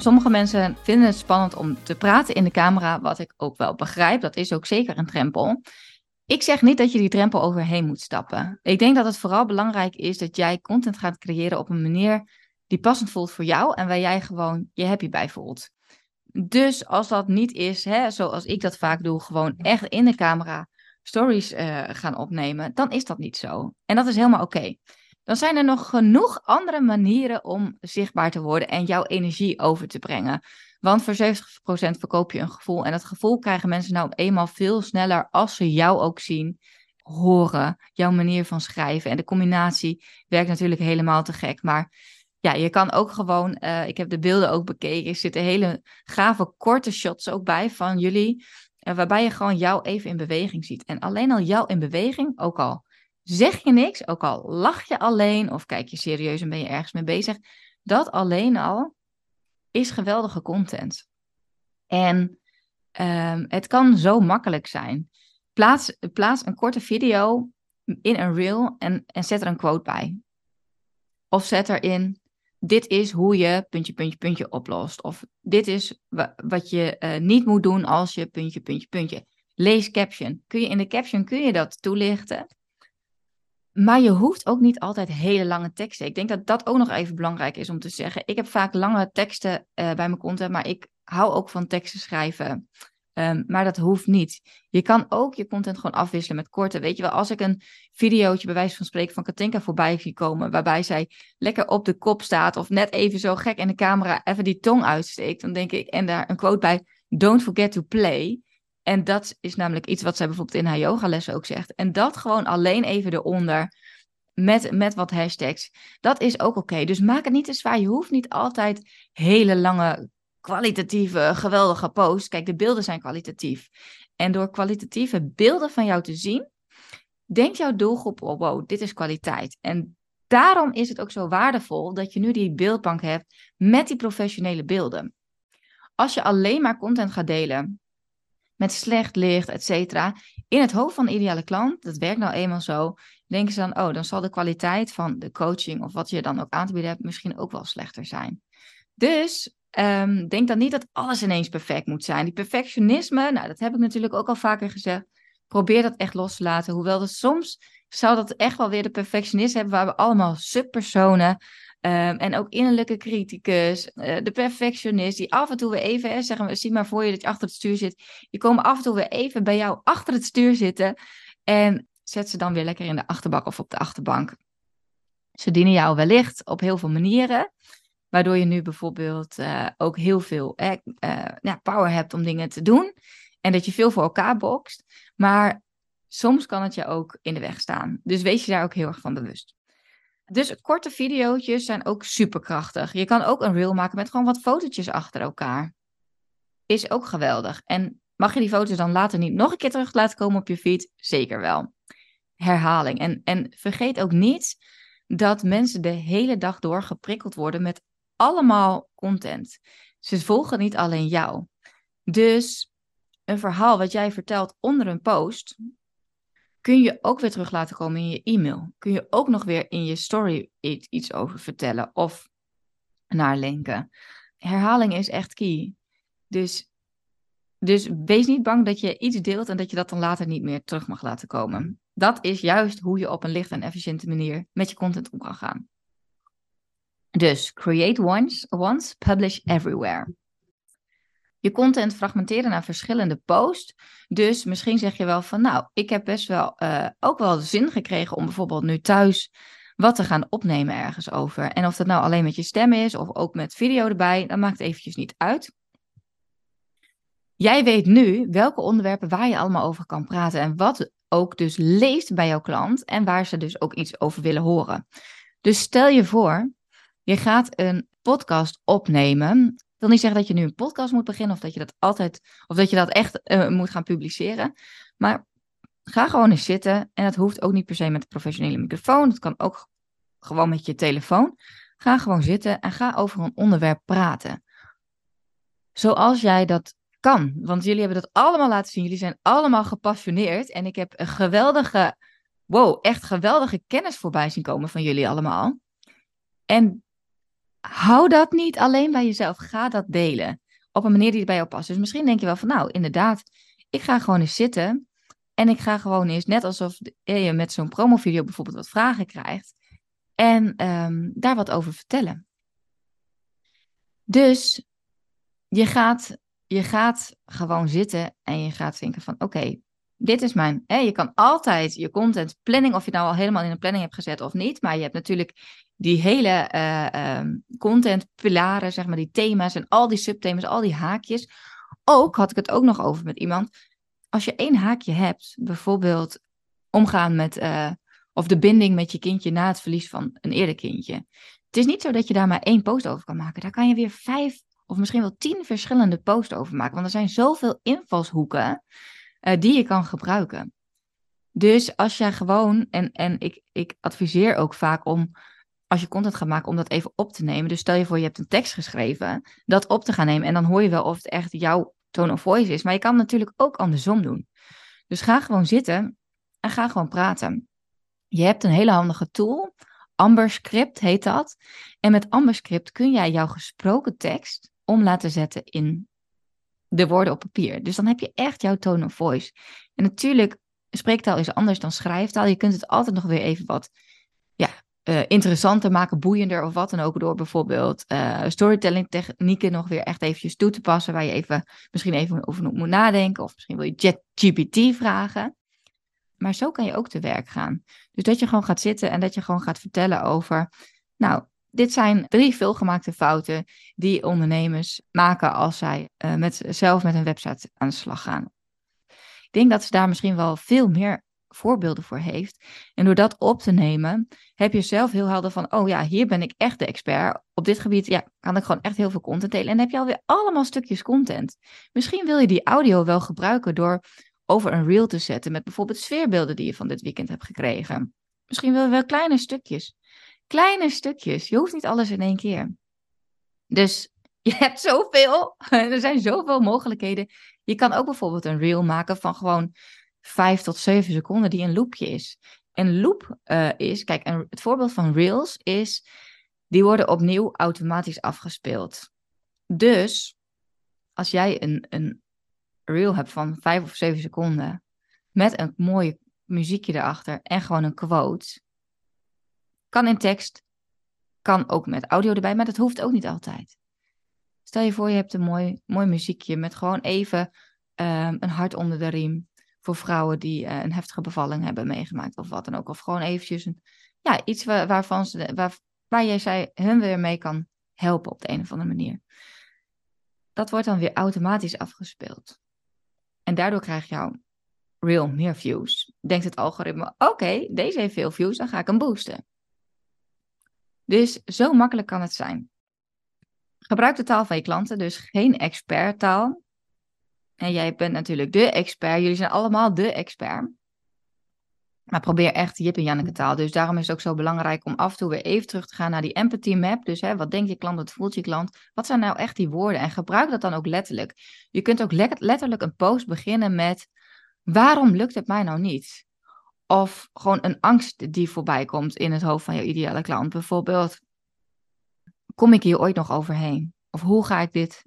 Sommige mensen vinden het spannend om te praten in de camera, wat ik ook wel begrijp. Dat is ook zeker een drempel. Ik zeg niet dat je die drempel overheen moet stappen. Ik denk dat het vooral belangrijk is dat jij content gaat creëren op een manier die passend voelt voor jou en waar jij gewoon je happy bij voelt. Dus als dat niet is, hè, zoals ik dat vaak doe, gewoon echt in de camera stories uh, gaan opnemen, dan is dat niet zo. En dat is helemaal oké dan zijn er nog genoeg andere manieren om zichtbaar te worden en jouw energie over te brengen. Want voor 70% verkoop je een gevoel. En dat gevoel krijgen mensen nou eenmaal veel sneller als ze jou ook zien, horen, jouw manier van schrijven. En de combinatie werkt natuurlijk helemaal te gek. Maar ja, je kan ook gewoon, uh, ik heb de beelden ook bekeken, er zitten hele gave korte shots ook bij van jullie. Uh, waarbij je gewoon jou even in beweging ziet. En alleen al jou in beweging, ook al Zeg je niks, ook al lach je alleen of kijk je serieus en ben je ergens mee bezig, dat alleen al is geweldige content. En um, het kan zo makkelijk zijn. Plaats, plaats een korte video in een reel en, en zet er een quote bij. Of zet erin, dit is hoe je puntje, puntje, puntje oplost. Of dit is wat je uh, niet moet doen als je puntje, puntje, puntje. Lees caption. Kun je in de caption kun je dat toelichten? Maar je hoeft ook niet altijd hele lange teksten. Ik denk dat dat ook nog even belangrijk is om te zeggen. Ik heb vaak lange teksten uh, bij mijn content, maar ik hou ook van teksten schrijven. Um, maar dat hoeft niet. Je kan ook je content gewoon afwisselen met korte. Weet je wel, als ik een videootje bij wijze van spreken van Katinka voorbij zie komen, waarbij zij lekker op de kop staat of net even zo gek in de camera even die tong uitsteekt, dan denk ik, en daar een quote bij, don't forget to play. En dat is namelijk iets wat zij bijvoorbeeld in haar yogalessen ook zegt. En dat gewoon alleen even eronder met, met wat hashtags. Dat is ook oké. Dus maak het niet te zwaar. Je hoeft niet altijd hele lange, kwalitatieve, geweldige posts. Kijk, de beelden zijn kwalitatief. En door kwalitatieve beelden van jou te zien, denkt jouw doelgroep, oh wow, dit is kwaliteit. En daarom is het ook zo waardevol dat je nu die beeldbank hebt met die professionele beelden. Als je alleen maar content gaat delen met slecht licht, et cetera. In het hoofd van de ideale klant, dat werkt nou eenmaal zo, denken ze dan, oh, dan zal de kwaliteit van de coaching of wat je dan ook aan te bieden hebt misschien ook wel slechter zijn. Dus um, denk dan niet dat alles ineens perfect moet zijn. Die perfectionisme, nou, dat heb ik natuurlijk ook al vaker gezegd. Probeer dat echt los te laten. Hoewel dat soms zou dat echt wel weer de perfectionist hebben, waar we allemaal subpersonen Um, en ook innerlijke criticus, uh, de perfectionist, die af en toe weer even, zeggen we, zie maar voor je dat je achter het stuur zit. Die komen af en toe weer even bij jou achter het stuur zitten. En zet ze dan weer lekker in de achterbak of op de achterbank. Ze dienen jou wellicht op heel veel manieren. Waardoor je nu bijvoorbeeld uh, ook heel veel uh, ja, power hebt om dingen te doen. En dat je veel voor elkaar bokst. Maar soms kan het je ook in de weg staan. Dus wees je daar ook heel erg van bewust. Dus korte video's zijn ook superkrachtig. Je kan ook een reel maken met gewoon wat fotootjes achter elkaar. Is ook geweldig. En mag je die foto's dan later niet nog een keer terug laten komen op je feed? Zeker wel. Herhaling. En, en vergeet ook niet dat mensen de hele dag door geprikkeld worden met allemaal content. Ze volgen niet alleen jou. Dus een verhaal wat jij vertelt onder een post, kun je ook weer terug laten komen in je e-mail. Kun je ook nog weer in je story iets over vertellen of naar linken. Herhaling is echt key. Dus, dus wees niet bang dat je iets deelt en dat je dat dan later niet meer terug mag laten komen. Dat is juist hoe je op een lichte en efficiënte manier met je content om kan gaan. Dus create once, once publish everywhere je content fragmenteren naar verschillende posts. Dus misschien zeg je wel van, nou, ik heb best wel uh, ook wel zin gekregen om bijvoorbeeld nu thuis wat te gaan opnemen ergens over. En of dat nou alleen met je stem is of ook met video erbij, dat maakt eventjes niet uit. Jij weet nu welke onderwerpen waar je allemaal over kan praten en wat ook dus leest bij jouw klant en waar ze dus ook iets over willen horen. Dus stel je voor, je gaat een podcast opnemen wil niet zeggen dat je nu een podcast moet beginnen of dat je dat altijd, of dat je dat echt uh, moet gaan publiceren. Maar ga gewoon eens zitten. En dat hoeft ook niet per se met een professionele microfoon. Het kan ook gewoon met je telefoon. Ga gewoon zitten en ga over een onderwerp praten. Zoals jij dat kan. Want jullie hebben dat allemaal laten zien. Jullie zijn allemaal gepassioneerd. En ik heb een geweldige, wow, echt geweldige kennis voorbij zien komen van jullie allemaal. En hou dat niet alleen bij jezelf. Ga dat delen. Op een manier die bij jou past. Dus misschien denk je wel van, nou, inderdaad, ik ga gewoon eens zitten. En ik ga gewoon eens, net alsof je met zo'n promovideo bijvoorbeeld wat vragen krijgt. En um, daar wat over vertellen. Dus je gaat, je gaat gewoon zitten en je gaat denken van oké, dit is mijn. Hè, je kan altijd je content planning, of je nou al helemaal in een planning hebt gezet of niet. Maar je hebt natuurlijk die hele uh, um, content pilaren, zeg maar, die thema's en al die subthema's, al die haakjes. Ook had ik het ook nog over met iemand. Als je één haakje hebt, bijvoorbeeld omgaan met, uh, of de binding met je kindje na het verlies van een eerder kindje. Het is niet zo dat je daar maar één post over kan maken. Daar kan je weer vijf of misschien wel tien verschillende posts over maken. Want er zijn zoveel invalshoeken uh, die je kan gebruiken. Dus als jij gewoon, en, en ik, ik adviseer ook vaak om, als je content gaat maken, om dat even op te nemen. Dus stel je voor, je hebt een tekst geschreven, dat op te gaan nemen. En dan hoor je wel of het echt jouw tone of voice is. Maar je kan natuurlijk ook andersom doen. Dus ga gewoon zitten en ga gewoon praten. Je hebt een hele handige tool. Amber Script heet dat. En met Amber Script kun jij jouw gesproken tekst om laten zetten in de woorden op papier. Dus dan heb je echt jouw tone of voice. En natuurlijk, spreektaal is anders dan schrijftaal. Je kunt het altijd nog weer even wat ja, uh, interessanter maken, boeiender of wat dan ook. Door bijvoorbeeld uh, storytelling technieken nog weer echt eventjes toe te passen. Waar je even, misschien even over moet nadenken. Of misschien wil je ChatGPT vragen. Maar zo kan je ook te werk gaan. Dus dat je gewoon gaat zitten en dat je gewoon gaat vertellen over. Nou, dit zijn drie veelgemaakte fouten die ondernemers maken als zij uh, met, zelf met een website aan de slag gaan. Ik denk dat ze daar misschien wel veel meer voorbeelden voor heeft. En door dat op te nemen, heb je zelf heel helder van, oh ja, hier ben ik echt de expert. Op dit gebied ja, kan ik gewoon echt heel veel content delen. En dan heb je alweer allemaal stukjes content. Misschien wil je die audio wel gebruiken door over een reel te zetten met bijvoorbeeld sfeerbeelden die je van dit weekend hebt gekregen. Misschien wil je wel kleine stukjes. Kleine stukjes. Je hoeft niet alles in één keer. Dus je hebt zoveel. Er zijn zoveel mogelijkheden. Je kan ook bijvoorbeeld een reel maken van gewoon vijf tot zeven seconden die een loopje is. Een loop uh, is, kijk, een, het voorbeeld van reels is, die worden opnieuw automatisch afgespeeld. Dus als jij een, een reel hebt van vijf of zeven seconden met een mooi muziekje erachter en gewoon een quote, kan in tekst, kan ook met audio erbij, maar dat hoeft ook niet altijd. Stel je voor, je hebt een mooi, mooi muziekje met gewoon even um, een hart onder de riem. Voor vrouwen die uh, een heftige bevalling hebben meegemaakt of wat dan ook. Of gewoon eventjes een, ja, iets waar, waarvan waar, jij zij hun weer mee kan helpen op de een of andere manier. Dat wordt dan weer automatisch afgespeeld. En daardoor krijg je real meer views. Denkt het algoritme, oké, deze heeft veel views, dan ga ik hem boosten. Dus zo makkelijk kan het zijn. Gebruik de taal van je klanten, dus geen experttaal. En jij bent natuurlijk de expert, jullie zijn allemaal de expert. Maar probeer echt Jip en Janneke taal. Dus daarom is het ook zo belangrijk om af en toe weer even terug te gaan naar die empathy map. Dus hè, wat denkt je klant, wat voelt je klant? Wat zijn nou echt die woorden? En gebruik dat dan ook letterlijk. Je kunt ook letterlijk een post beginnen met... Waarom lukt het mij nou niet? Of gewoon een angst die voorbij komt in het hoofd van je ideale klant. Bijvoorbeeld, kom ik hier ooit nog overheen? Of hoe ga ik dit,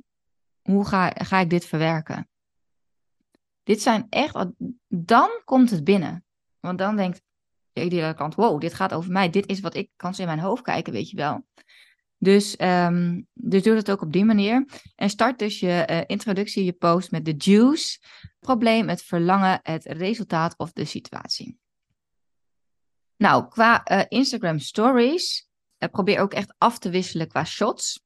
hoe ga, ga ik dit verwerken? Dit zijn echt, dan komt het binnen. Want dan denkt je ideale klant, wow, dit gaat over mij. Dit is wat ik kan in mijn hoofd kijken, weet je wel. Dus, um, dus doe dat ook op die manier. En start dus je uh, introductie, je post met de juice, probleem, het verlangen, het resultaat of de situatie. Nou, qua uh, Instagram stories, uh, probeer ook echt af te wisselen qua shots.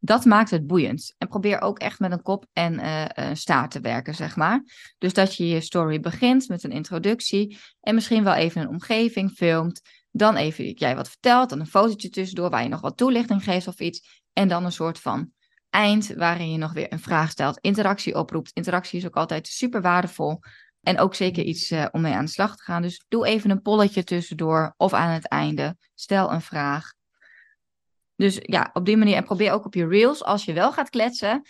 Dat maakt het boeiend. En probeer ook echt met een kop en uh, staart te werken, zeg maar. Dus dat je je story begint met een introductie en misschien wel even een omgeving filmt. Dan even jij wat vertelt, dan een fotootje tussendoor waar je nog wat toelichting geeft of iets. En dan een soort van eind waarin je nog weer een vraag stelt, interactie oproept. Interactie is ook altijd super waardevol. En ook zeker iets uh, om mee aan de slag te gaan. Dus doe even een polletje tussendoor of aan het einde. Stel een vraag. Dus ja, op die manier. En probeer ook op je reels, als je wel gaat kletsen,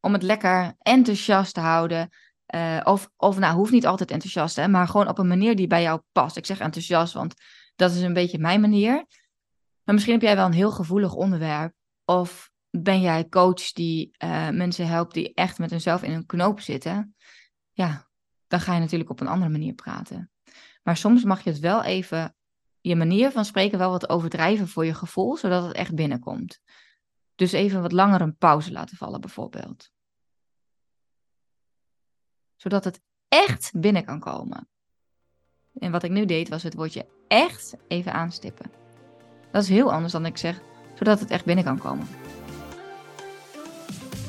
om het lekker enthousiast te houden. Uh, of, of nou, hoeft niet altijd enthousiast, hè, maar gewoon op een manier die bij jou past. Ik zeg enthousiast, want dat is een beetje mijn manier. Maar misschien heb jij wel een heel gevoelig onderwerp. Of ben jij coach die uh, mensen helpt die echt met hunzelf in een knoop zitten. Ja, dan ga je natuurlijk op een andere manier praten. Maar soms mag je het wel even, je manier van spreken wel wat overdrijven voor je gevoel, zodat het echt binnenkomt. Dus even wat langer een pauze laten vallen, bijvoorbeeld. Zodat het echt binnen kan komen. En wat ik nu deed, was het woordje echt even aanstippen. Dat is heel anders dan ik zeg, zodat het echt binnen kan komen.